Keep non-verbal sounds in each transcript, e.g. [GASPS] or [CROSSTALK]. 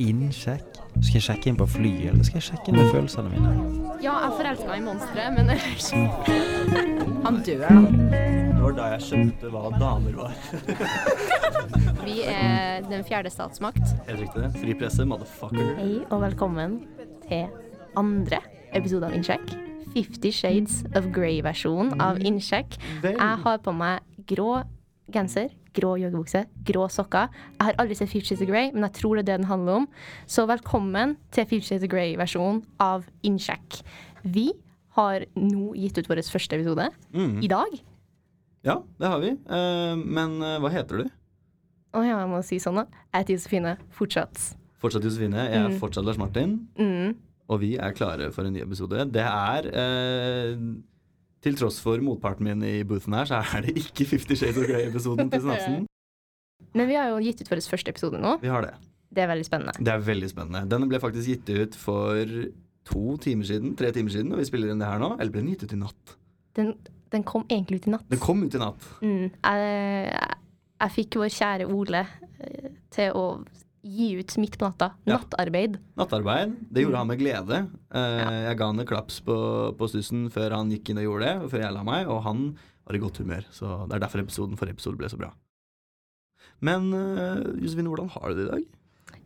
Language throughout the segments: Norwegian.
Innsjekk. Skal jeg sjekke inn på flyet, eller skal jeg sjekke inn med følelsene mine? Ja, jeg forelska i monsteret, men Han dør, da. Det var da jeg skjønte hva damer var. Vi er den fjerde statsmakt. Helt riktig. det. Fri presse, motherfucker. Hei og velkommen til andre episode av Innsjekk. Fifty Shades of Grey-versjonen av Innsjekk. Jeg har på meg grå genser, grå joggebukse, grå sokker. Jeg har aldri sett Fifty Shades of Grey, men jeg tror det er det den handler om. Så velkommen til Fifty Shades of Grey-versjonen av Innsjekk. Vi har nå gitt ut vår første episode Mm. i dag. Ja, det har vi. Uh, men uh, hva heter du? Å ja, jeg må si sånn, da. Jeg heter Josefine fortsatt. Fortsatt Josefine. Jeg er fortsatt Lars Martin. Mm. Og vi er klare for en ny episode. Det er eh, Til tross for motparten min i boothen her, så er det ikke Fifty Shades of Grey-episoden til Snapsen. [LAUGHS] Men vi har jo gitt ut vår første episode nå. Vi har det. Det er veldig spennende. Det er veldig spennende. Den ble faktisk gitt ut for to timer siden, tre timer siden, og vi spiller inn det her nå. Eller ble den gitt ut i natt? Den, den kom egentlig ut i natt. Den kom ut i natt. Mm. Jeg, jeg, jeg fikk vår kjære Ole eh, til å gi ut midt på natta. Ja. Nattarbeid. Nattarbeid. Det gjorde han med glede. Eh, Jeg ga han en klaps på, på stussen før han gikk inn og gjorde det, og før jeg la meg, og han var i godt humør. Så det er derfor episoden forrige episode ble så bra. Men eh, Josefine, hvordan har du det i dag?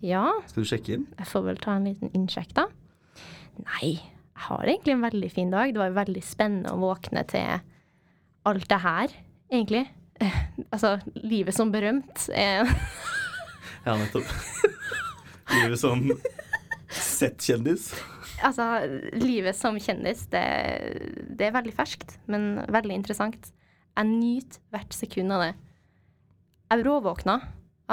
Ja, Skal du sjekke inn? jeg får vel ta en liten innsjekk, da. Nei, jeg har egentlig en veldig fin dag. Det var veldig spennende å våkne til alt det her, egentlig. Eh, [LAUGHS] altså, livet som berømt er [LAUGHS] Ja, nettopp. [LAUGHS] Livet som Z-kjendis. Altså, livet som kjendis, det, det er veldig ferskt, men veldig interessant. Jeg nyter hvert sekund av det. Jeg råvåkna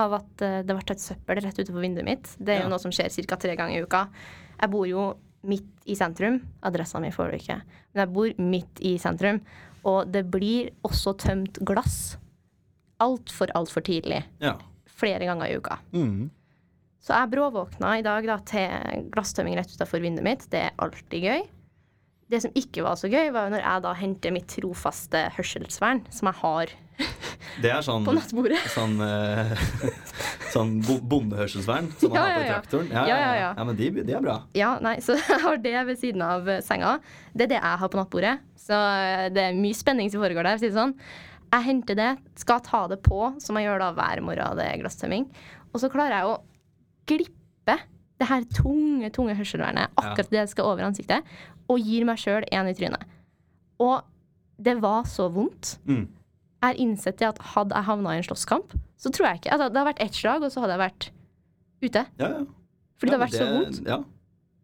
av at eh, det ble tatt søppel rett utenfor vinduet mitt. Det er Ja. jo noe som skjer ca. tre ganger i uka. Jeg bor jo midt i sentrum. Adressa mi får du ikke. Men jeg bor midt i sentrum. Og det blir også tømt glass altfor, altfor tidlig. Ja. Flere ganger i uka. Mm. Så jeg bråvåkna i dag da, til glasstømming rett utenfor vinduet mitt. Det er alltid gøy. Det som ikke var så gøy, var jo når jeg da henter mitt trofaste hørselsvern, som jeg har Det er sånn [LAUGHS] på nattbordet. Sånn, uh, [LAUGHS] sånn bo bondehørselsvern som man Ja, har på ja, ja. traktoren. Ja, ja, ja. ja men de, de er bra. Ja, nei, Så [LAUGHS] jeg har det ved siden av senga. Det er det jeg har på nattbordet. Så eh, det er mye spenning som foregår der. for å si det sånn. Jeg henter det, skal ta det på, som jeg gjør da hver morgen det er glasstømming. Og så klarer jeg å glippe det her tunge, tunge hørselvernet, akkurat det jeg skal over ansiktet, og gir meg sjøl en i trynet. Og det var så vondt. Mm. Jeg har innsett det at hadde jeg havna i en slåsskamp, så tror jeg ikke altså, Det hadde vært ett slag, og så hadde jeg vært ute. Ja, ja. Fordi ja, det har vært så vondt. Ja,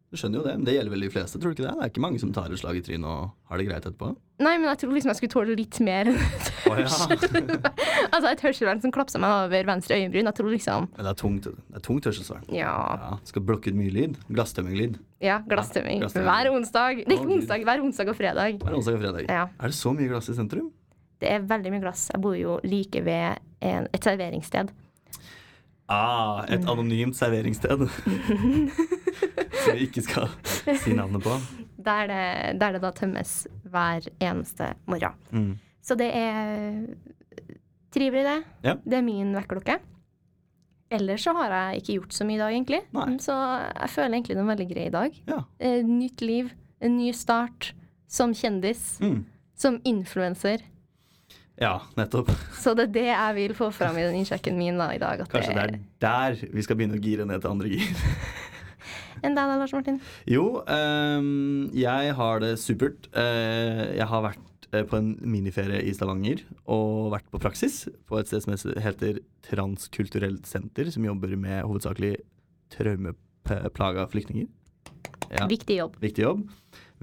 du skjønner jo det. Men det gjelder vel de fleste, tror du ikke det? Det er ikke mange som tar et slag i trynet og har det greit etterpå. Nei, men jeg tror liksom jeg skulle tåle litt mer enn et ja. [LAUGHS] altså et hørselvern som klapsa meg over venstre øyenbryn. Jeg tror liksom Men det er tungt, det er tungt hørselsvern. Ja, Ja, skal blokke ut mye lyd. Glasstømminglyd. ja glasstømming. Ja, Hver onsdag. Det er ikke onsdag, hver onsdag og fredag. Hver onsdag og fredag. Ja. Er det så mye glass i sentrum? Det er veldig mye glass. Jeg bor jo like ved en, et serveringssted. Ah, et anonymt serveringssted. [LAUGHS] [LAUGHS] Som vi ikke skal si navnet på. Der det, der det da tømmes hver eneste morgen. Mm. Så det er trivelig, det. Ja. Det er min vekkerklokke. Ellers så har jeg ikke gjort så mye i dag, egentlig. Nei. Så jeg føler egentlig det er en veldig grei dag. Ja. Eh, nytt liv, en ny start. Som kjendis, Mm. som influenser. ja, nettopp. Så det er det jeg vil få fram i den innsjekken min da, i dag. Kanskje det er der vi skal begynne å gire ned til andre gir. [LAUGHS] Enn deg da, Lars Martin? Jo, um, jeg har det supert. Uh, jeg har vært eh, på en miniferie i Stavanger og vært på praksis på et sted som heter Transkulturelt senter, som jobber med hovedsakelig traumeplaga flyktninger. Ja, Viktig jobb. viktig jobb.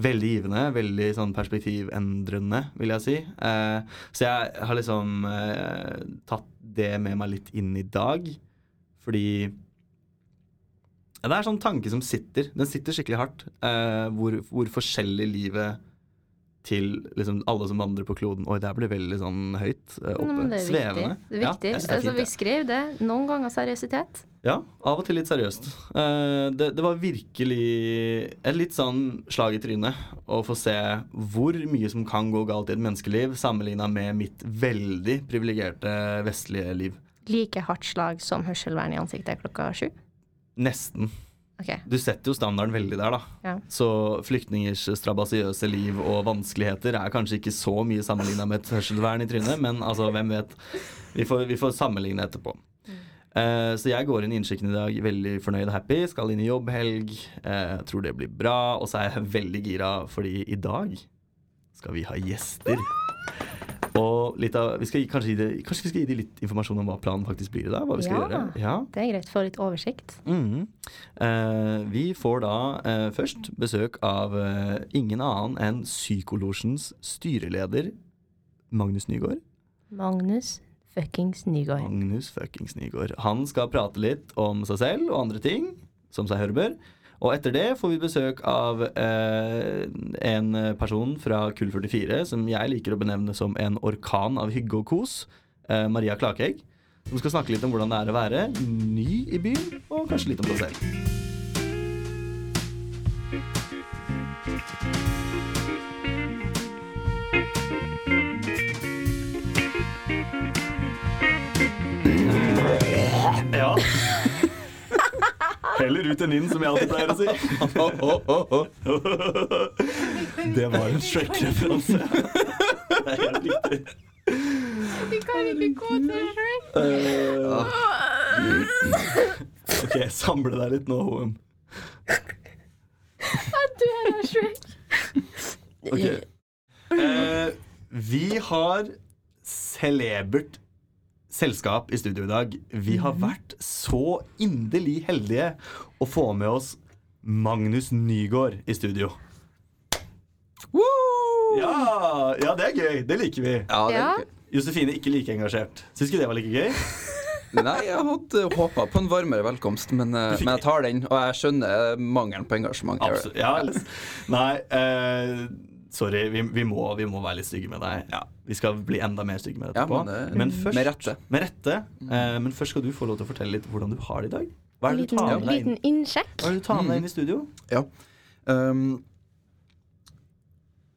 Veldig givende, veldig sånn perspektivendrende, vil jeg si. Eh, så jeg har liksom eh, tatt det med meg litt inn i dag, fordi ja, Det er sånn tanke som sitter. Den sitter skikkelig hardt. Eh, hvor, hvor forskjellig livet til liksom, alle som vandrer på kloden. Oi, det ble veldig sånn høyt eh, oppe. Men det er Svevende. viktig. Det er Ja, viktig. jeg det er altså, vi skrev det. Noen ganger seriøsitet. Ja, av og til litt seriøst. Eh, det, det var virkelig et litt sånn slag i trynet å få se hvor mye som kan gå galt i et menneskeliv, sammenligna med mitt veldig privilegerte vestlige liv. Like hardt slag som hørselvern i ansiktet klokka sju. Nesten. Okay. Du setter jo standarden veldig der, da. Ja. Så flyktningers strabasiøse liv og vanskeligheter er kanskje ikke så mye sammenligna med et hørselvern i trynet, men altså, hvem vet. Vi får, vi får sammenligne etterpå. Eh, så jeg går inn i innsjekken i dag veldig fornøyd og happy. Skal inn i jobbhelg. Uh, tror det blir bra. Og så er jeg veldig gira, fordi i dag skal vi ha gjester. Og av, vi skal kanskje, det, kanskje vi skal gi dem litt informasjon om hva planen faktisk blir i dag? Hva vi skal Ja. gjøre? Ja. Det er greit. Få litt oversikt. Mhm. Eh, vi får da eh, først besøk av eh, ingen annen enn Psykolosjens styreleder Magnus Nygaard. Magnus fuckings Nygaard. Magnus fuckings Nygaard. Han skal prate litt om seg selv og andre ting, som seg hører bør. Og etter det får vi besøk av eh, en person fra Kull 44 som jeg liker å benevne som en orkan av hygge og kos. Eh, Maria Klakegg. Som skal snakke litt om hvordan det er å være ny i byen, og kanskje litt om seg selv. Heller ut enn inn, som jeg alltid pleier å si. [LAUGHS] Det var en Shrek-referanse. Det er helt riktig. Vi kan ikke gå til Shrek. Eh, OK, samle deg litt nå, Hoem. Du er Shrek. Ok. Uh, vi har celebert selskap i studio i dag. Vi har vært så inderlig heldige å få med oss Magnus Nygaard i studio. Ja, ja, det er gøy. Det liker vi. Ja, det er gøy. Josefine ikke like engasjert. Syns ikke det var like gøy? [LAUGHS] Nei, jeg hadde håpa på en varmere velkomst, men, eh, fikk- men jeg tar den. Og jeg skjønner mangelen på engasjement. Absolutt. Ja, nei, eh, sorry. Vi, vi, må, vi må være litt stygge med deg. Ja, vi skal bli enda mer stygge med deg Ja, etterpå. men, eh, først, med rette. Med rette. Eh, men først skal du få lov til å fortelle litt hvordan du har det i dag. Hva er det du tar med deg inn, liten innsjekk. Hva er det du tar med deg inn i studio? Ja. Um,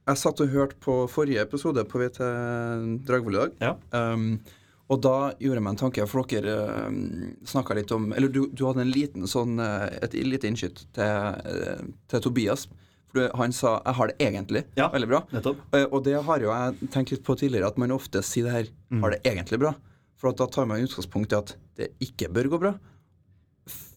jeg satt og hørte på forrige episode på vei til Dragvoll i dag. Ja. Um, og da gjorde jeg meg en tanke, for dere um, snakka litt om Eller du, du hadde en liten sånn eh, et lite innskytt til, eh, til Tobias. For han sa 'jeg har det egentlig'. Ja. Veldig bra. Nettopp. Eh, Og det har jo jeg tenkt litt på tidligere, at man ofte sier det her Mm. Har det egentlig bra? For at da tar man utgangspunkt i at det ikke bør gå bra.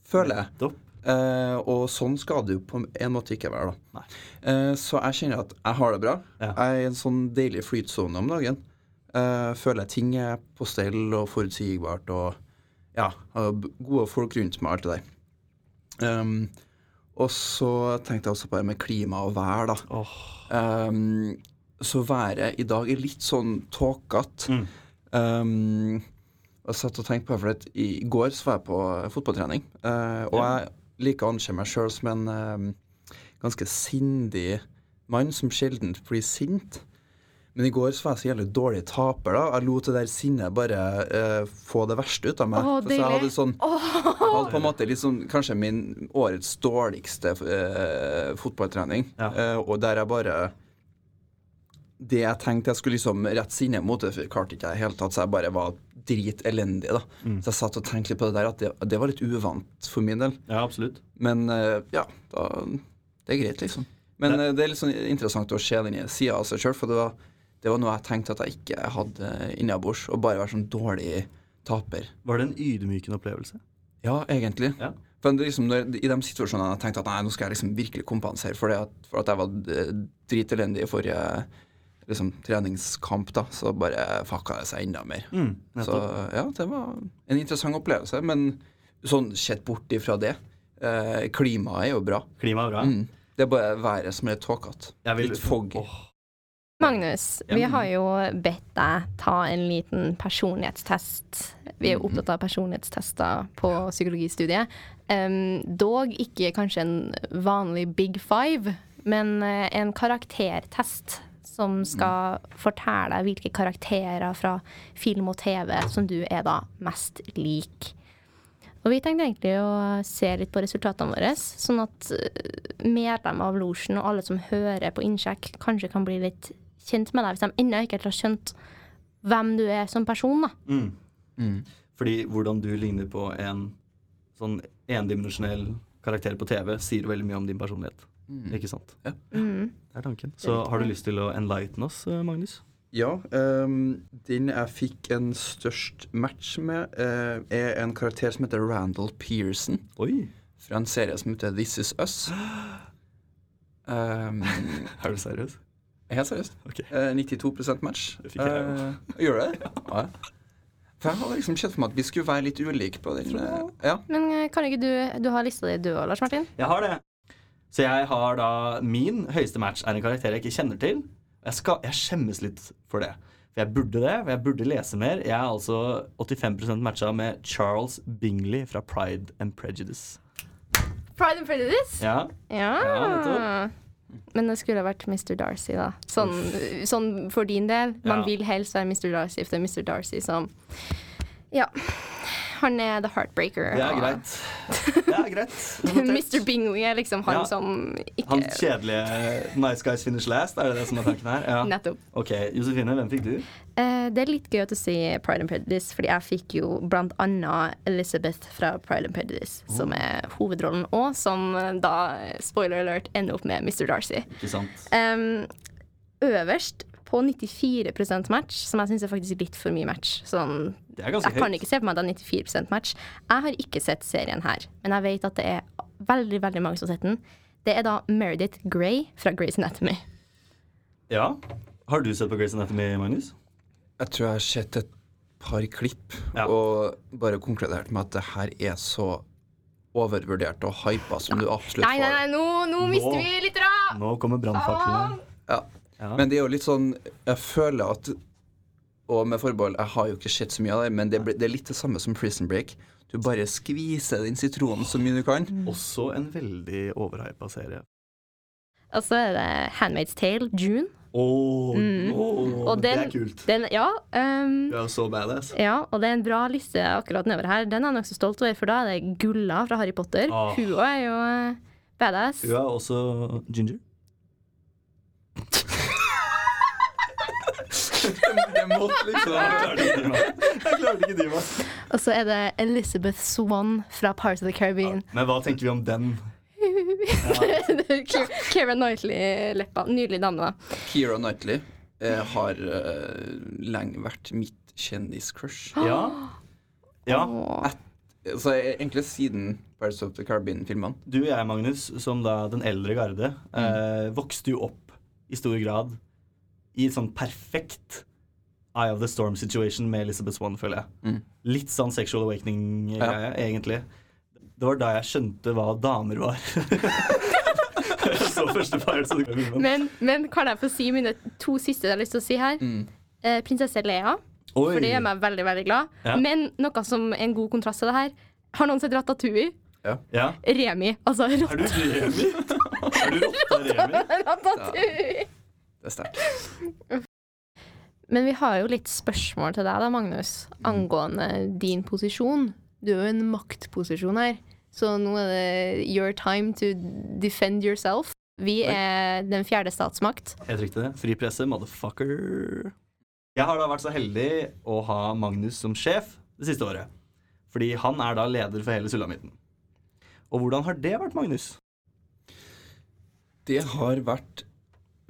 Føler jeg. Nettopp. Eh, og sånn skal det jo på en måte ikke være, da. Eh, så jeg kjenner at jeg har det bra. Ja. Jeg er i en sånn deilig flytsone om dagen. Eh, føler jeg ting er på stell og forutsigbart og ja, har gode folk rundt meg, alt det der. Um, og så tenkte jeg også på det med klima og vær, da. Åh. Um, så været i dag er litt sånn tåkete. Mm. Um, jeg satt og tenkte på det, for at i går så var jeg på fotballtrening. Uh, og Ja. jeg liker å anse meg sjøl som en um, ganske sindig mann som sjelden blir sint. Men i går så var jeg så jævlig dårlig taper. da Jeg lot det der sinnet bare uh, få det verste ut av meg. Oh, så jeg hadde sånn jeg hadde på en måte sånn, kanskje min årets dårligste uh, fotballtrening. Ja. Uh, og der jeg bare Det jeg tenkte jeg skulle liksom rette sinnet mot, det klarte ikke jeg i hele tatt, så jeg bare var dritelendig. da. Mm. Så jeg satt og tenkte litt på det der, at det, det var litt uvant for min del. Ja, absolutt. Men ja, da, det er greit, liksom. Men Det- det er litt sånn interessant å se den sida av seg sjøl, for det var, det var noe jeg tenkte at jeg ikke hadde innabords, å bare være sånn dårlig taper. Var det en ydmykende opplevelse? Ja, egentlig. Ja. For liksom, I de situasjonene jeg tenkte at nei, nå skal jeg liksom virkelig kompensere for, det, at, for at jeg var eh, dritelendig i forrige liksom, treningskamp, da, så bare fucka det seg enda mer. Mm, Så ja, det var en interessant opplevelse. Men sånn sett bort ifra det eh, Klimaet er jo bra. Klima er bra. Mm. Det er bare været som er tåkete. Litt foggy. Åh. Magnus, vi har jo bedt deg ta en liten personlighetstest. Vi er jo opptatt av personlighetstester på psykologistudiet. Um, dog ikke kanskje en vanlig big five, men eh, en karaktertest som skal fortelle deg hvilke karakterer fra film og TV som du er da mest lik. Og vi tenkte egentlig å se litt på resultatene våre, sånn at eh, medlemmer av losjen og alle som hører på Innsjekk, kanskje kan bli litt kjent med deg, hvis de ennå ikke har skjønt hvem du er som person. da. Mm. Mm. Fordi hvordan du ligner på en sånn endimensjonell karakter på TV, sier veldig mye om din personlighet. Mm. Ikke sant? Mm. Det er tanken. Så har du lyst til å enlighten oss, eh, Magnus? Ja, Um, den jeg fikk en størst match med, uh, er en karakter som heter Randall Pearson. Oi. Fra en serie som heter This Is Us. Um, [GASPS] [LAUGHS] Er du seriøs? Helt seriøst. Okay. Eh, 92% match. Det fikk jeg jo. Eh, gjør det? Ja. For jeg hadde liksom sett for meg at vi skulle være litt ulike på den. eh, Ja. Men eh, kan ikke du Du har lista di du òg, Lars Martin? Jeg har det. Så jeg har da Min høyeste match er en karakter jeg ikke kjenner til. Jeg, skal, jeg skjemmes litt for det. For jeg burde det, for jeg burde lese mer. Jeg er altså 85% matcha med Charles Bingley fra Pride and Prejudice. Pride and Prejudice? Ja, Ja. Ja. Men det skulle ha vært Mr. Darcy, da. Sånn, sånn for din del. Man Ja. vil helst være Mr. Darcy, for det er Mr. Darcy som Ja. Han er the heartbreaker. det er greit. Det er greit. [LAUGHS] Mr. Bingley er liksom han Ja. som ikke Han kjedelige Nice Guys Finish Last, er det det som er tanken her? Ja. Nettopp. Ok, Josefine, hvem fikk du? Uh, det er litt gøy å si Pride and Prejudice, fordi jeg fikk jo blant annet Elizabeth fra Pride and Prejudice, som er hovedrollen, og som eh, da, spoiler alert, ender opp med Mr. Darcy. Ikke sant? Um, øverst på 94% match, som jeg syns er faktisk litt for mye match. Sånn, Det er jeg kan høyt. ikke se på meg at det er 94% match. Jeg har ikke sett serien her, men jeg vet at det er veldig veldig mange som har sett den. Det er da Meredith Grey fra Grey's Anatomy. Ja. Har du sett på Grace Anatomy, Magnus? Jeg tror jeg har sett et par klipp Ja. og bare konkludert med at det her er så overvurdert og hypa som du absolutt Nei, nei, nei, nå, nå Nå. mister vi litt da! Nå kommer brannfaklene. Ja. Ja. Men det er jo litt sånn Jeg føler at Og med forbehold, jeg har jo ikke sett så mye av det, men det, det er litt det samme som Prison Break. Du bare skviser den sitronen så mye du kan. Også en veldig overhypa serie. Og så er det Handmaid's Tale, June. Oh, Mm. oh, Og det er kult. Den, ja, um, Du er så badass. ja, og det er en bra liste akkurat nedover her. Den er jeg nokså stolt over, for da er det Gulla fra Harry Potter. Oh. Hun òg er jo eh, badass. Hun er også ginger. [LAUGHS] Måtte liksom Jeg klarte ikke dy. Og så er det Elizabeth Swan fra Parts of the Caribbean. Men hva tenker vi om den? [LAUGHS] Keira Knightley-leppa. Nydelig dame, da. Keira Knightley eh, har uh, lenge vært mitt kjendiscrush. [GASPS] Ja. Ja. Åh. Så jeg- egentlig siden Parts of the Caribbean-filmene. Du og jeg, Magnus, som da den eldre garde, eh, vokste jo opp i stor grad i et sånn perfekt Eye of the Storm situation med Elizabeth Swan, føler jeg. Mm. Litt sånn sexual awakening-greie, egentlig. Det var da jeg skjønte hva damer var. jeg [LAUGHS] så første Pirates så. Men, men kan jeg få si mine to siste jeg har lyst til å si her? Mm. Eh, prinsesse Lea. Oi. For det gjør meg veldig veldig glad. Ja. Men noe som er en god kontrast til det her Har noen sett Ratatouille? Ja. Remi. Altså Er du Remi? [LAUGHS] Er du rotta Remi? Ratatouille. Det er sterkt. Men vi har jo litt spørsmål til deg da, Magnus, angående din posisjon. Du er jo en maktposisjon her, så nå er det your time to defend yourself. Vi er den fjerde statsmakt. Helt riktig. det. Fri presse, motherfucker. Jeg har da vært så heldig å ha Magnus som sjef det siste året. Fordi han er da leder for hele sulamitten. Og hvordan har det vært, Magnus? Det har vært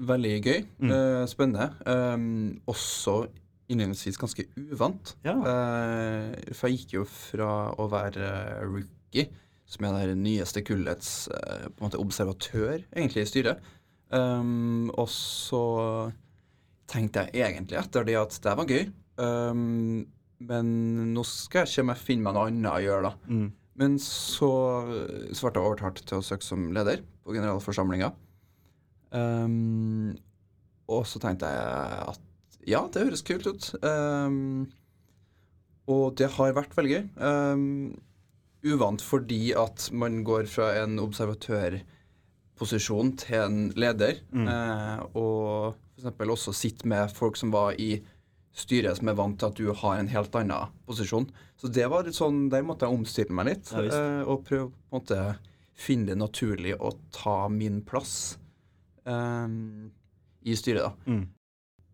veldig gøy. Mm. Uh, spennende. Um, også innledningsvis ganske uvant. Ja. Uh, for jeg gikk jo fra å være rookie, som er det nyeste kullets uh, på en måte observatør, egentlig, i styret. Um, og så tenkte jeg egentlig etter det at det var gøy. Um, men nå skal jeg se om jeg finner meg noe annet å gjøre, da. Mm. Men så, så ble jeg overtalt til å søke som leder på generalforsamlinga. Um, og så tenkte jeg at ja, det høres kult ut. Um, og det har vært veldig gøy. Um, uvant fordi at man går fra en observatørposisjon til en leder, Mm. Uh, og f.eks. også sitte med folk som var i styret som er vant til at du har en helt annen posisjon. Så det var litt sånn, der måtte jeg omstille meg litt, Ja, eh, og prøve å finne det naturlig å ta min plass eh, i styret, da. Mm.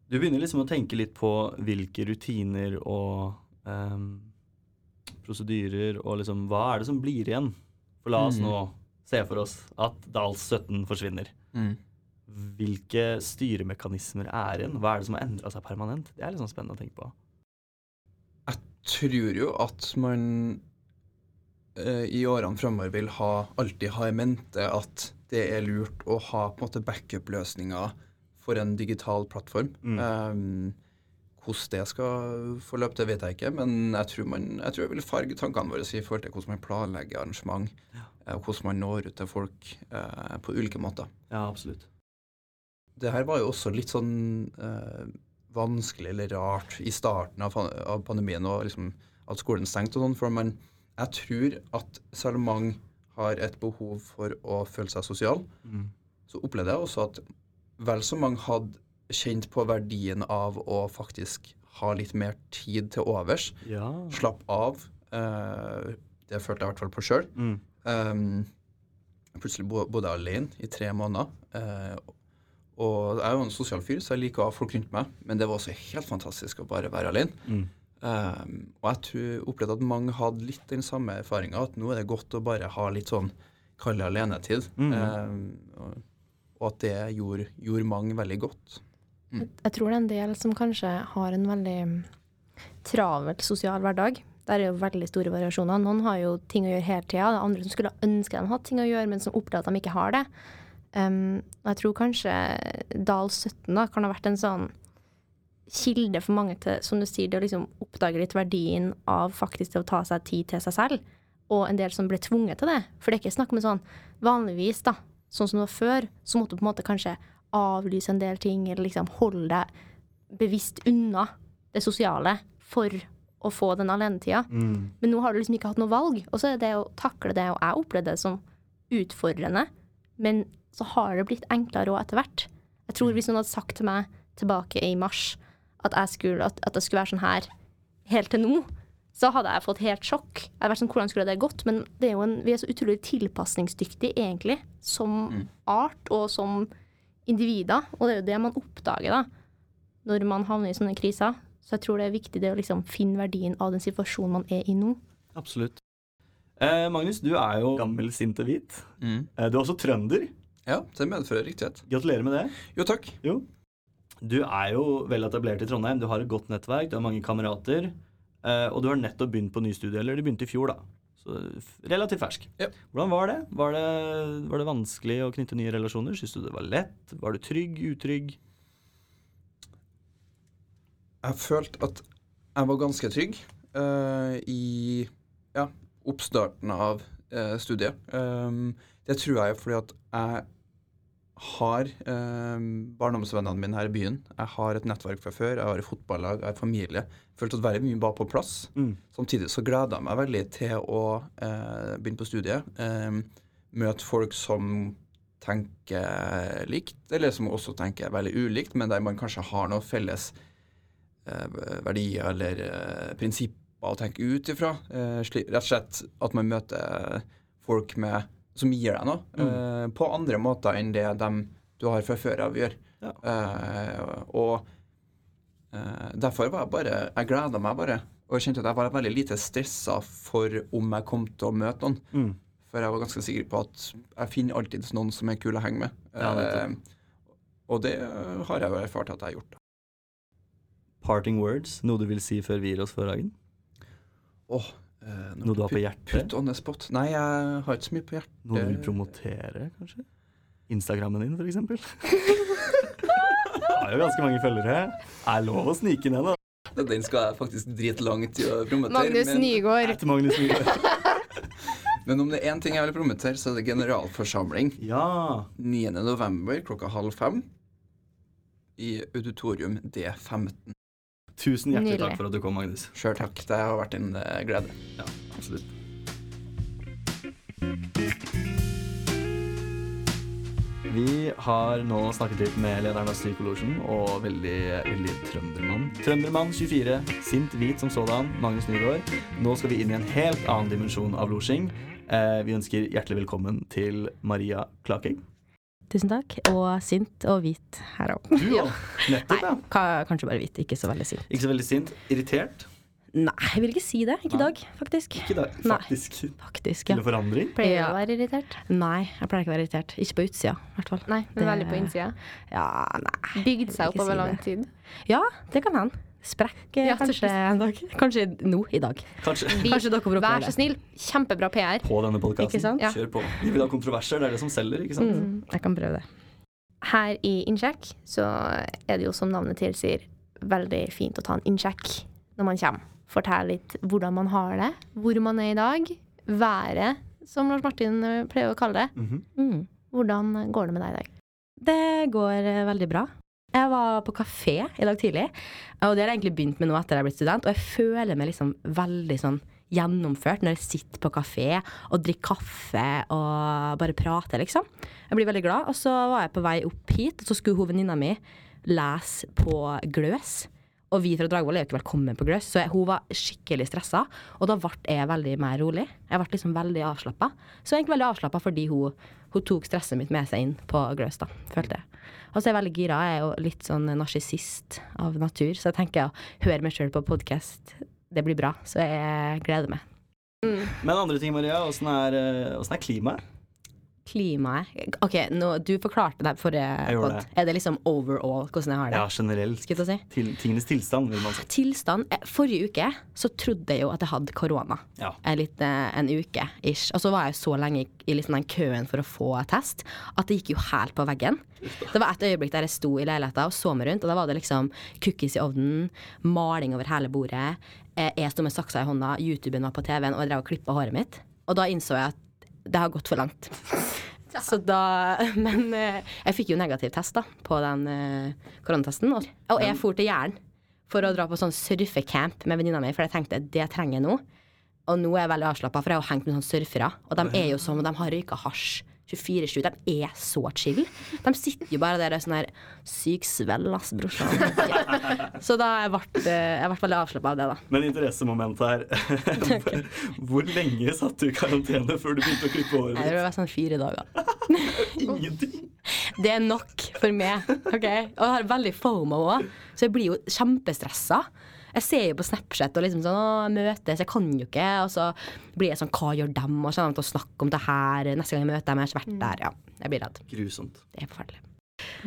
Du begynner liksom å tenke litt på hvilke rutiner og um, prosedyrer og liksom Hva er det som blir igjen? For la oss Mm. nå se for oss at Dals 17 forsvinner. Hvilke styremekanismer er igjen? Hva er det som har endra seg permanent? Det er litt sånn spennende å tenke på. Jeg tror jo at man eh, i årene framover vil ha, alltid ha i mente at det er lurt å ha på en måte backup-løsninger for en digital plattform. Mm. Um, hvordan det skal forløpe, det vet jeg ikke, men jeg tror, man, jeg tror jeg vil farge tankene våre i forhold til hvordan man planlegger arrangement, ja. og hvordan man når ut til folk eh, på ulike måter. Ja, absolutt. Det her var jo også litt sånn eh, vanskelig eller rart i starten av, av pandemien og liksom at skolen stengte og sånn, for man, jeg tror at selv om mange har et behov for å føle seg sosial, Mm. så opplevde jeg også at vel så mange hadde kjent på verdien av å faktisk ha litt mer tid til overs. Ja. Slapp av. eh, det følte jeg i hvert fall på sjøl. Mm. Um, plutselig bodde jeg alene i tre måneder. eh, og jeg er jo en sosial fyr, så jeg liker å ha folk rundt meg. Men det var også helt fantastisk å bare være alene. Mm. Um, og jeg tror, opplevde at mange hadde litt den samme erfaringa, at nå er det godt å bare ha litt sånn kald alenetid. Mm. Um, og, og at det gjorde, gjorde mange veldig godt. Jeg, jeg tror det er en del som kanskje har en veldig mm, travel sosial hverdag. Der er jo veldig store variasjoner. Noen har jo ting å gjøre hele tida. Det er andre som skulle ønske de hadde ting å gjøre, men som opplever at de ikke har det. Um, og jeg tror kanskje Dal 17 da, kan ha vært en sånn kilde for mange til, som du sier, det å liksom oppdage litt verdien av faktisk det å ta seg tid til seg selv. Og en del som ble tvunget til det. For det er ikke snakk om sånn vanligvis, da, sånn som det var før, så måtte du på en måte kanskje avlyse en del ting, eller liksom holde deg bevisst unna det sosiale for å få den alenetida. Mm. Men nå har du liksom ikke hatt noe valg. Og så er det å takle det, og jeg opplevde det som utfordrende. Men så har det blitt enklere òg etter hvert. Jeg tror hvis noen hadde sagt til meg tilbake i mars at, jeg skulle, at, at det skulle være sånn her helt til nå, så hadde jeg fått helt sjokk. Jeg hadde vært sånn, Hvordan skulle det gått? Men det er jo en, vi er så utrolig tilpasningsdyktige, egentlig, som art og som individer. Og det er jo det man oppdager da, når man havner i sånne kriser. Så jeg tror det er viktig det å liksom finne verdien av den situasjonen man er i nå. Absolutt. Eh, Magnus, du er jo gammel sint og hvit. Eh, du er også trønder. Ja, det medfører riktighet. Gratulerer med det. Jo, takk. Jo. Du er jo vel etablert i Trondheim. Du har et godt nettverk, du har mange kamerater. eh, og du har nettopp begynt på ny studie, eller du begynte i fjor, da. Så relativt fersk. Ja. Hvordan var det? Var, det? var det vanskelig å knytte nye relasjoner? Syns du det var lett? Var du trygg? Utrygg? Jeg følte at jeg var ganske trygg uh, i ja, oppstarten av uh, studiet. Um, det tror jeg fordi at jeg har eh, barndomsvennene mine her i byen. Jeg har et nettverk fra før. Jeg har et fotballag, jeg har familie. Følte at veldig mye var på plass. Mm. Samtidig så gleda jeg meg veldig til å eh, begynne på studiet. Eh, møte folk som tenker likt, eller som også tenker veldig ulikt, men der man kanskje har noen felles eh, verdier eller eh, prinsipper å tenke ut ifra. Eh, rett og slett at man møter folk med, som gir deg noe, eh, på andre måter enn det dem du har fra før av gjør. Ja. Eh, og Eh, derfor var jeg bare Jeg gleda meg bare. Og jeg kjente at jeg var veldig lite stressa for om jeg kom til å møte noen. Mm. For jeg var ganske sikker på at jeg finner alltid noen som er kule å henge med. Ja. Eh, og det har jeg jo erfart at jeg har gjort. Parting words, noe du vil si før vi gir oss for dagen? Åh, eh, Noe du har på hjertet? Put on the spot. Nei, jeg har ikke så mye på hjertet. Noe du vil promotere, kanskje? Instagrammen din, eksempel? [LAUGHS] Har jo ganske mange følgere. Er lov å snike ned, da. Den skal jeg faktisk drite langt i å promotere. Magnus men, Nygaard. Etter Magnus Nygaard. [LAUGHS] men om det er én ting jeg vil promotere, så er det generalforsamling. Ja. 9. november klokka halv fem i auditorium D15. Tusen hjertelig Nydelig. takk for at du kom, Magnus. Sjøl takk. Det har vært en eh, glede. Ja, absolutt. Vi har nå snakket litt med lederen av Psykolosjen og veldig, veldig trøndermann. Trøndermann 24, sint hvit som sådan, Magnus Nygaard. Nå skal vi inn i en helt annen dimensjon av losjing. Eh, vi ønsker hjertelig velkommen til Maria Klakegg. Tusen takk. Og sint og hvit her òg. Du òg. Nettopp, ja. Nei, Kanskje bare hvit, ikke så veldig sint. Ikke så veldig sint. Irritert. Nei, jeg vil ikke si det. Ikke i dag, faktisk. Ikke i dag, faktisk. Faktisk, ja. Til forandring. Pleier Ja. du å være irritert? Nei, jeg pleier ikke å være irritert. Ikke på utsida, i hvert fall. Nei, men Det- veldig på innsida. Ja, nei. Bygd seg opp over si lang tid. Ja, det kan hende. Sprekk Ja, kanskje en dag. Kanskje nå i dag. Kanskje. Vi- Kanskje dere får Vær så snill. Kjempebra PR. På denne Ikke podkasten. Ja. Kjør på. Vi vil ha kontroverser. Det er det som selger, ikke sant? Mm, jeg kan prøve det. Her i Innsjekk så er det jo som navnet tilsier veldig fint å ta en innsjekk når man kommer. Fortelle litt hvordan man har det, hvor man er i dag, været, som Lars Martin eh, pleier å kalle det. Mhm. Mm. Hvordan går det med deg i dag? Det går eh, veldig bra. Jeg var på kafé i dag tidlig, og det har jeg egentlig begynt med nå etter jeg har blitt student, og jeg føler meg liksom veldig sånn gjennomført når jeg sitter på kafé og drikker kaffe og bare prater, liksom. Jeg blir veldig glad. Og så var jeg på vei opp hit, og så skulle hun venninna mi lese på Gløs. Og vi fra Dragvoll er jo ikke velkommen på Gløs, så hun var skikkelig stressa. Og da ble jeg veldig mer rolig. Jeg ble liksom veldig avslappa. Så jeg er egentlig veldig avslappa fordi hun, hun tok stresset mitt med seg inn på Gløs, da, følte jeg. Og så er jeg veldig gira. Jeg er jo litt sånn narsissist av natur, så jeg tenker å høre meg sjøl på podkast, det blir bra. Så jeg gleder meg. Men andre ting, Maria. Åssen er, eh, er klimaet? Klimaet OK, nå, du forklarte det forrige pod. Er det liksom overall hvordan jeg har det? Ja, generelt. Si. Til, tingenes tilstand, vil man si. Tilstand eh, Forrige uke så trodde jeg jo at jeg hadde korona. Ja. En, litt, eh, en uke ish. Og så var jeg så lenge i, i liksom den køen for å få test at det gikk jo helt på veggen. Det var et øyeblikk der jeg sto i leiligheta og så meg rundt, og da var det liksom cookies i ovnen, maling over hele bordet. Eh, Jeg sto med saksa i hånda, YouTuben var på TV-en, og jeg drev og klippa håret mitt. Og da innså jeg at det har gått for langt. Så da, men eh, jeg fikk jo negativ test da på den eh, koronatesten. Og, og jeg for til Jæren for å dra på sånn surfecamp med venninna mi, for jeg tenkte det trenger jeg nå. Og nå er jeg veldig avslappa, for jeg har hengt med sånne surfere. Og de er jo som, de har røyka hasj 24-7. De er så chill. De sitter jo bare der og er sånn her Syk svell, ass, brorsan. [LAUGHS] Så da har jeg vært, jeg vært veldig avslappa av det, da. Men interessemoment her. [LAUGHS] Hvor lenge satt du i karantene før du begynte å klippe håret ditt? det var sånn fire dager. [LAUGHS] Ingenting. Det er nok for meg. ok? Og jeg har veldig fomo òg, så jeg blir jo kjempestressa. Jeg ser jo på Snapchat og liksom sånn, å, møtes, jeg kan jo ikke. Og så blir jeg sånn, hva gjør dem? Og så kommer de til å snakke om det her neste gang jeg møter dem. Jeg har ikke vært der. Ja, jeg blir redd. Grusomt. Det er forferdelig.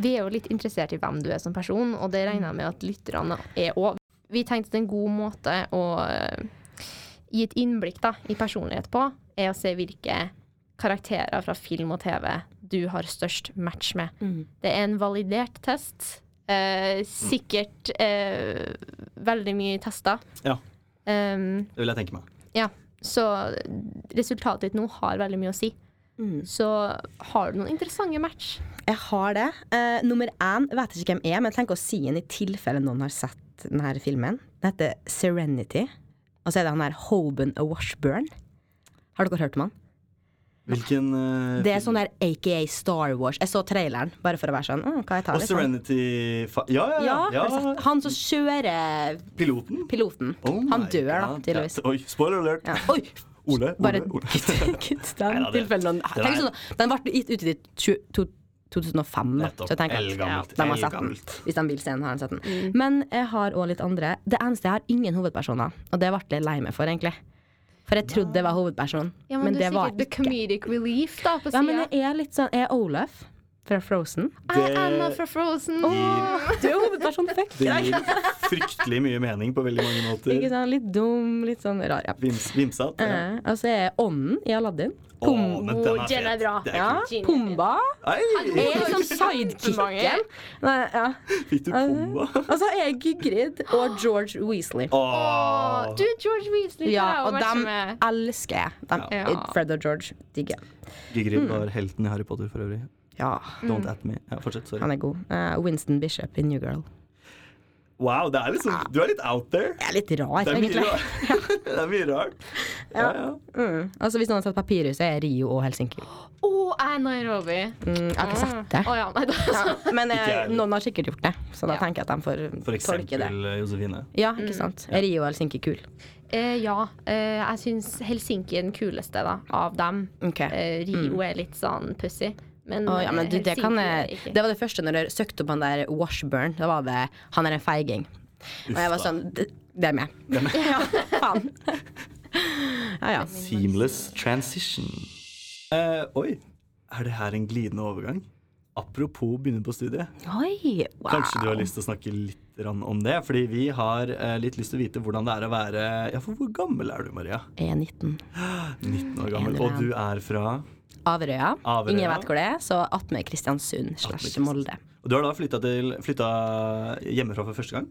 Vi er jo litt interessert i hvem du er som person, og det regner jeg med at lytterne er òg. Vi tenkte at en god måte å eh, gi et innblikk da, i personlighet på, er å se hvilke karakterer fra film og TV du har størst match med. Det er en validert test. Eh, sikkert eh, veldig mye tester. Ja. Um, Det vil jeg tenke meg. Ja. så resultatet ditt nå har veldig mye å si. Så har du noen interessante match? Jeg har det. Uh, nummer én vet jeg ikke hvem er, men jeg tenker å si den i tilfelle noen har sett denne filmen. Den heter Serenity. Og så er det han der Hoban Washburn. Har dere hørt om han? Hvilken uh, Det er sånn der aka Star Wars. Jeg så traileren, bare for å være sånn mm, Hva jeg tar, Og liksom. Serenity fa Ja, ja, Ja, ja. ja. Han som kjører Piloten? piloten. Oh han dør, da, tydeligvis. Ja, Oi, spoiler alert. Ja. Oi! Ole, Bare Ole, Ole. [LAUGHS] kutt den, Neida, det- tilfelle noen det Tenk sånn, Den ble gitt ut i 2005, da. Nettopp. Så jeg tenker at ja, de har sett den. Hvis de vil se den, har de sett den. Men jeg har òg litt andre. Det eneste jeg har, ingen hovedpersoner. Og det ble jeg litt lei meg for, egentlig. For jeg trodde det var hovedpersonen. Ja, men, men det var sikkert the comedic relief da, på Ja, men jeg er litt sånn Jeg er Olaf fra Frozen. Det... I Anna fra Frozen. Du er hovedperson, fuck! Det gir fryktelig mye mening på veldig mange måter. Ikke sant? Litt dum, litt sånn rar, ja. Vims, vimsete. Ja. Eh, Og så er jeg ånden i Aladdin. Å, Oh, den er er bra. Er Ja. Pumba. Er liksom sidekicken. Nei, Ja. fikk du Pumba? Og så er jeg Gygrid og George Weasley. Oh. Du, George Weasley. Ja, og er dem elsker jeg. Dem, Ja. Fred og George digger. Gygrid var helten i Harry Potter for øvrig. Ja, Don't at me. Ja, fortsett. Sorry. han er god. Uh, Winston Bishop i New Girl. Wow, det er liksom, du er litt out there. Jeg er litt rar, Det er mye egentlig. rart. [LAUGHS] [LAUGHS] det er mye rart. Ja, ja. Mm. Altså Hvis noen har sett Papirhuset, er Rio og Helsinki. Å, jeg er Nairobi. Mm, jeg har ikke sett det. Oh, ja, nei, da. Ja, men eh, jeg. noen har sikkert gjort det, så da Ja. tenker jeg at de får For tolke det. eksempel eh, Josefine. Ja, ikke sant. Rio og Helsinki kul. Eh, ja, eh, jeg syns Helsinki er den kuleste da, av dem. Okay. Eh, Rio er litt sånn pussy. Men, oh, ja, men eh, du, det, kan er jeg, det var det første når jeg søkte opp han der Washburn. Da var det Han er en feiging. Og jeg var sånn Det, det er meg. [LAUGHS] Ja, faen. [LAUGHS] Ja, ja. Seamless transition. Eh, oi, er det her en glidende overgang? Apropos begynne på studiet. Oi, wow. Kanskje du har lyst til å snakke litt om det? Fordi vi har eh, litt lyst til å vite hvordan det er å være Ja, for hvor gammel er du, Maria? Jeg er 19. 19 [GASPS] år gammel. Og du er fra Averøya. Averøya. Ingen vet hvor det er, så attmed Kristiansund slash Molde. Og du har da flytta, hjemmefra for første gang?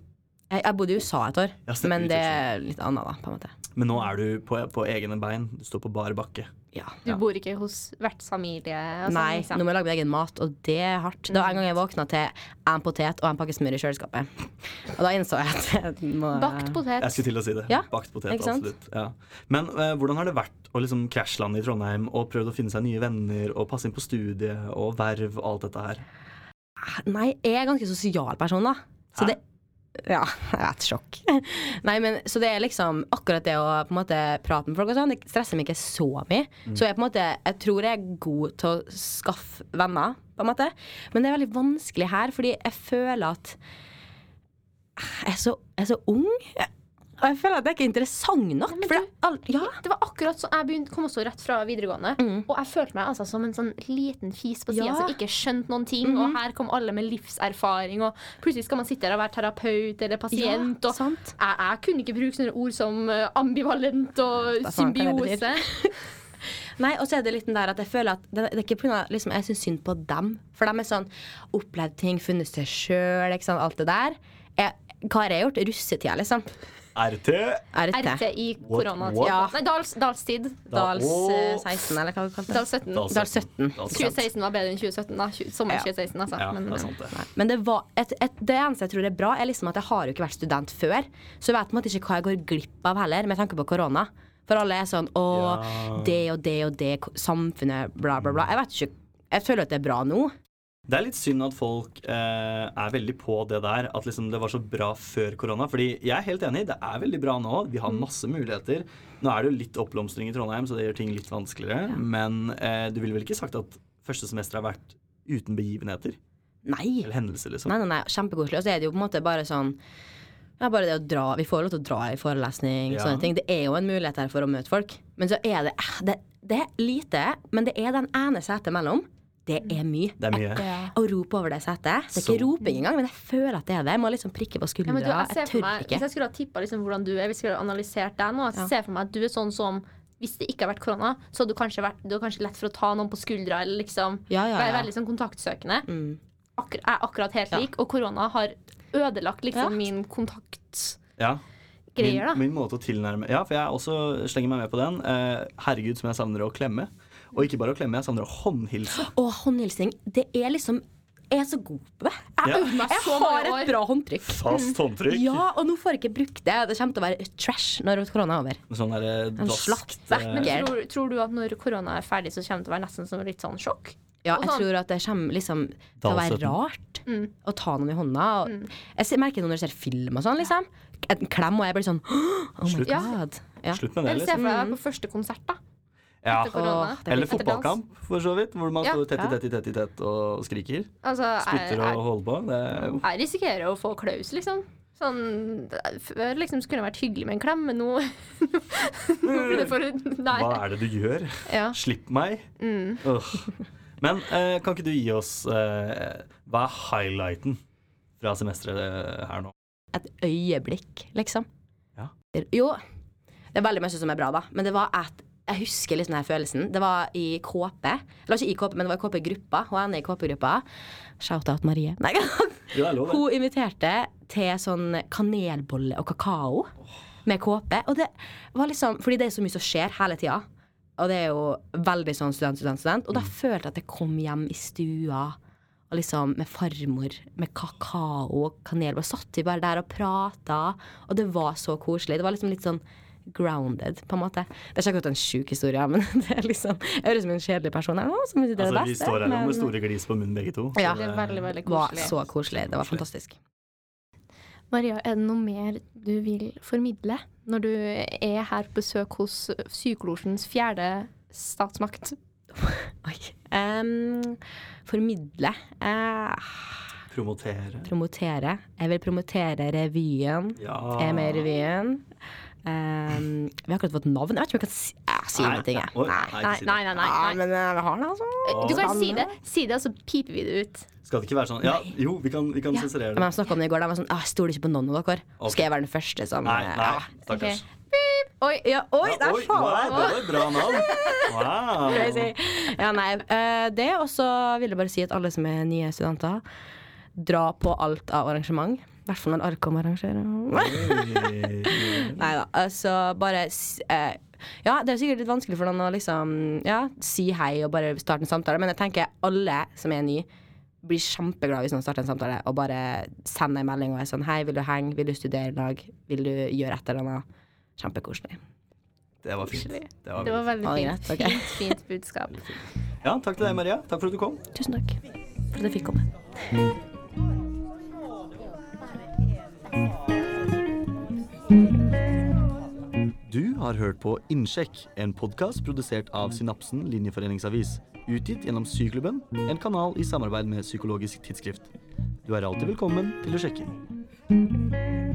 Jeg, jeg bodde i USA et år, Ja, men det er litt annet, da, på en måte. Men nå er du på, på egne bein. Du står på bar bakke. Ja. Du bor ikke hos vertsfamilie? familie? sånn, Nei, liksom. nå må jeg lage min egen mat, og det er hardt. Det var en gang jeg våkna til en potet og en pakke smør i kjøleskapet. Og da innså jeg at [LAUGHS] jeg må Bakt potet. Jeg skulle til å si det. Ja, Bakt potet, absolutt. Ja. Men uh, hvordan har det vært å liksom krasjlande i Trondheim og prøvd å finne seg nye venner og passe inn på studiet og verv og alt dette her? Nei, jeg er ganske sosial person, da. Så det Ja, [LAUGHS] jeg et Sjokk. [LAUGHS] Nei, men Så det er liksom akkurat det å på en måte prate med folk og sånn, det stresser meg ikke så mye. Mm. Så jeg på en måte Jeg tror jeg er god til å skaffe venner, på en måte. Men det er veldig vanskelig her, fordi jeg føler at jeg er så, jeg er så ung. Og jeg føler at det er interessant nok. Nei, for det, all, ja, Det var akkurat så Jeg begynte, kom også rett fra videregående, og jeg følte meg altså som en sånn liten fis på sida Ja. som ikke skjønte noen ting. Og her kom alle med livserfaring, og plutselig skal man sitte der og være terapeut eller pasient. Ja, og jeg, jeg kunne ikke bruke sånne ord som eh, ambivalent og symbiose. [LAUGHS] Nei, og så er det litt den der at jeg føler at det, det er ikke på grunn av liksom, Jeg syns synd på dem. For de er sånn opplevd ting, funnet seg sjøl, alt det der. Jeg, hva har jeg gjort? Russetida, liksom. RT! RT. I koronatid. what? Nei, Dals, Dalstid. Dals eh, 16, eller hva du kalte det? Dals 17. Dals Dals 17. Dals 2016 var bedre enn 2017. da Tju- Sommer Ja. 2016, altså. Ja, Men, det er sant, det. Men det, var et, et, det eneste jeg tror er bra, er liksom at jeg har jo ikke vært student før. Så jeg vet på en måte ikke hva jeg går glipp av heller, med tanke på korona. For alle er sånn å, Ja. det og det og det, ko- samfunnet, bla, bla, bla. Jeg vet ikke Jeg føler at det er bra nå. Det er litt synd at folk eh, er veldig på det der, at liksom det var så bra før korona. Fordi jeg er helt enig, det er veldig bra nå. Vi har masse muligheter. Nå er det jo litt oppblomstring i Trondheim, så det gjør ting litt vanskeligere. Men eh, du ville vel ikke sagt at første semester har vært uten begivenheter? Nei. Eller hendelser, liksom? Nei, nei, nei, kjempekoselig. Og så er det jo på en måte bare sånn ja, bare det å dra, Vi får lov til å dra i forelesning. Ja. sånne ting Det er jo en mulighet her for å møte folk. Men så er det eh, Det, det er lite, men det er den ene setet mellom. Det er mye. Det er mye. ja. Å rope over det setet. Det er ikke Så- roping engang, men jeg føler at det er det. Jeg må liksom prikke på skuldra. Ja, du, jeg, jeg tør meg, ikke. hvis jeg skulle ha tippa liksom hvordan du er, hvis jeg skulle analysert deg nå, så Ja. ser for meg at du er sånn som hvis det ikke har vært korona, så hadde du kanskje vært Du er kanskje lett for å ta noen på skuldra eller liksom Ja, ja, være veldig sånn kontaktsøkende. Mm. Akkur er akkurat helt Ja. lik, og korona har ødelagt liksom Ja. min kontaktgreier, Ja. da. Min, min måte å tilnærme Ja, for jeg også slenger meg med på den. Eh, herregud, som jeg savner å klemme. Og ikke bare å klemme, jeg savner å håndhilse. Og håndhilsing, det er liksom Jeg er så god på det. Jeg, Ja. jeg har et bra håndtrykk. Fast håndtrykk. Ja, og nå får jeg ikke brukt det. Det kommer til å være trash når korona er over. Sånn der En daskt, eh. Men tror, tror du at når korona er ferdig, så kommer det til å være nesten som litt sånn sjokk? Ja, jeg sånn- tror at det kommer liksom til å være rart Mm. å ta noen i hånda. Og Jeg merker det når jeg ser film og sånn, liksom. En klem, og jeg blir sånn [GASPS] Oh my Slutt. God. Ja. Slutt med det, Liksom. Jeg ser for liksom. deg på første konsert, da. Ja. Etter korona. Eller fotballkamp, for så vidt. Hvor man Ja. står tett i tett i tett i tett og skriker. Altså, Spytter og holder på. Det er, jeg risikerer å få klaus, liksom. Sånn, Før liksom skulle det vært hyggelig med en klem, men nå, [LAUGHS] nå blir det for Nei. Hva er det du gjør? Ja. Slipp meg. Mm. Ugh. Men eh, kan ikke du gi oss eh, Hva er highlighten fra semesteret her nå? Et øyeblikk, liksom. Ja. Jo, det er veldig mye som er bra, da. Men det var et jeg husker liksom den følelsen. Det var i KP. Eller ikke i KP, men det var i KP-gruppa. Hun ene i KP-gruppa. Shout-out Marie. Nei. [LAUGHS] Hun inviterte til sånn kanelbolle og kakao med KP. Og det var liksom Fordi det er så mye som skjer hele tida. Og det er jo veldig sånn student, student, student. Og da følte jeg at jeg kom hjem i stua og liksom med farmor med kakao og kanelbolle. Satt vi bare der og prata, og det var så koselig. Det var liksom litt sånn grounded, på en måte. Det er ikke akkurat en sjuk historie, men [LAUGHS] det er liksom Jeg høres ut som en kjedelig person her nå, som synes det er Altså, beste. vi står her nå men- med store glis på munnen begge to. Ja. Det var veldig, veldig Det var koselig. så koselig. Det var fantastisk. Maria, er det noe mer du vil formidle når du er her på besøk hos Sykelosjens fjerde statsmakt? [LAUGHS] Oi. Um, formidle. uh, Promotere. promotere. Jeg vil promotere revyen. Ja. Jeg Em, vi har akkurat fått navn. Jeg vet ikke om jeg kan si, jeg si Nei. Ting, jeg. Nei, Nei, nei, nei. nei, Ja, men eh, vi har det, altså. Du kan si det, si det, og så piper vi det ut. Skal det ikke være sånn Ja, jo, vi kan, vi kan Ja. sensurere Men det. snakka om det i går. De var sånn «Ah, Jeg stoler ikke på noen av dere. Okay. Skal jeg være den første som Nei, eh, nei, ja. stakkars. Oi, Ja, oi, Ja, oi, faen! wow, det var et bra navn. Wow. [LAUGHS] Crazy. Ja, nei, eh, det, og så vil jeg bare si at alle som er nye studenter, dra på alt av arrangement. I hvert fall når Arkom arrangerer. Oi. [LAUGHS] Nei da, altså bare eh, Ja, det er sikkert litt vanskelig for noen å liksom ja, si hei og bare starte en samtale, men jeg tenker alle som er nye, blir kjempeglad hvis noen starter en samtale og bare sender en melding og er sånn Hei, vil du henge? Vil du studere i lag? Vil du gjøre et eller annet? Kjempekoselig. Det var fint. Det var Det var veldig veldig fint. Okay. Fint, fint budskap. Ja, takk til deg, Maria. Takk for at du kom. Tusen takk for at jeg fikk komme. Du har hørt på Innsjekk, en podkast produsert av Synapsen linjeforeningsavis. Utgitt gjennom Syklubben, en kanal i samarbeid med Psykologisk tidsskrift. Du er alltid velkommen til å sjekke